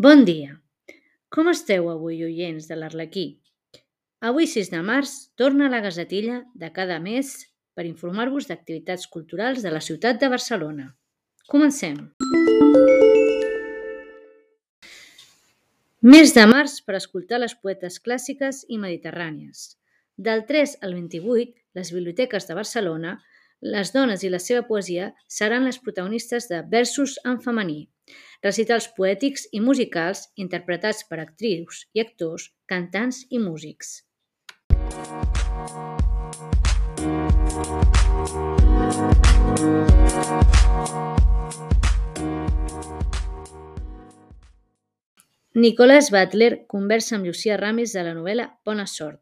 Bon dia! Com esteu avui, oients de l'Arlequí? Avui, 6 de març, torna la gasetilla de cada mes per informar-vos d'activitats culturals de la ciutat de Barcelona. Comencem! Mes de març per escoltar les poetes clàssiques i mediterrànies. Del 3 al 28, les biblioteques de Barcelona, les dones i la seva poesia seran les protagonistes de versos en femení, recitals poètics i musicals interpretats per actrius i actors, cantants i músics. Nicholas Butler conversa amb Llucia Ramis de la novel·la Bona sort.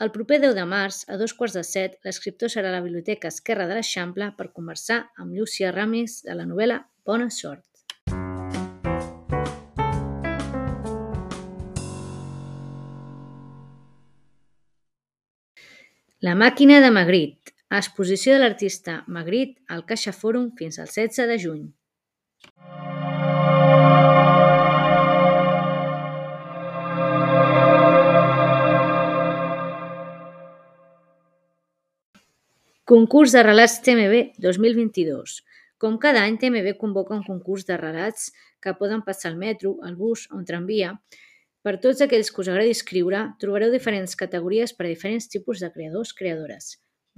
El proper 10 de març, a dos quarts de set, l'escriptor serà a la Biblioteca Esquerra de l'Eixample per conversar amb Llucia Ramis de la novel·la Bona sort. La màquina de Magritte, exposició de l'artista Magritte al Caixa Fòrum fins al 16 de juny. Concurs de relats TMB 2022. Com cada any, TMB convoca un concurs de relats que poden passar al metro, al bus o un tramvia. Per tots aquells que us agradi escriure, trobareu diferents categories per a diferents tipus de creadors, creadores.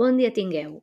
Bon dia tingueu!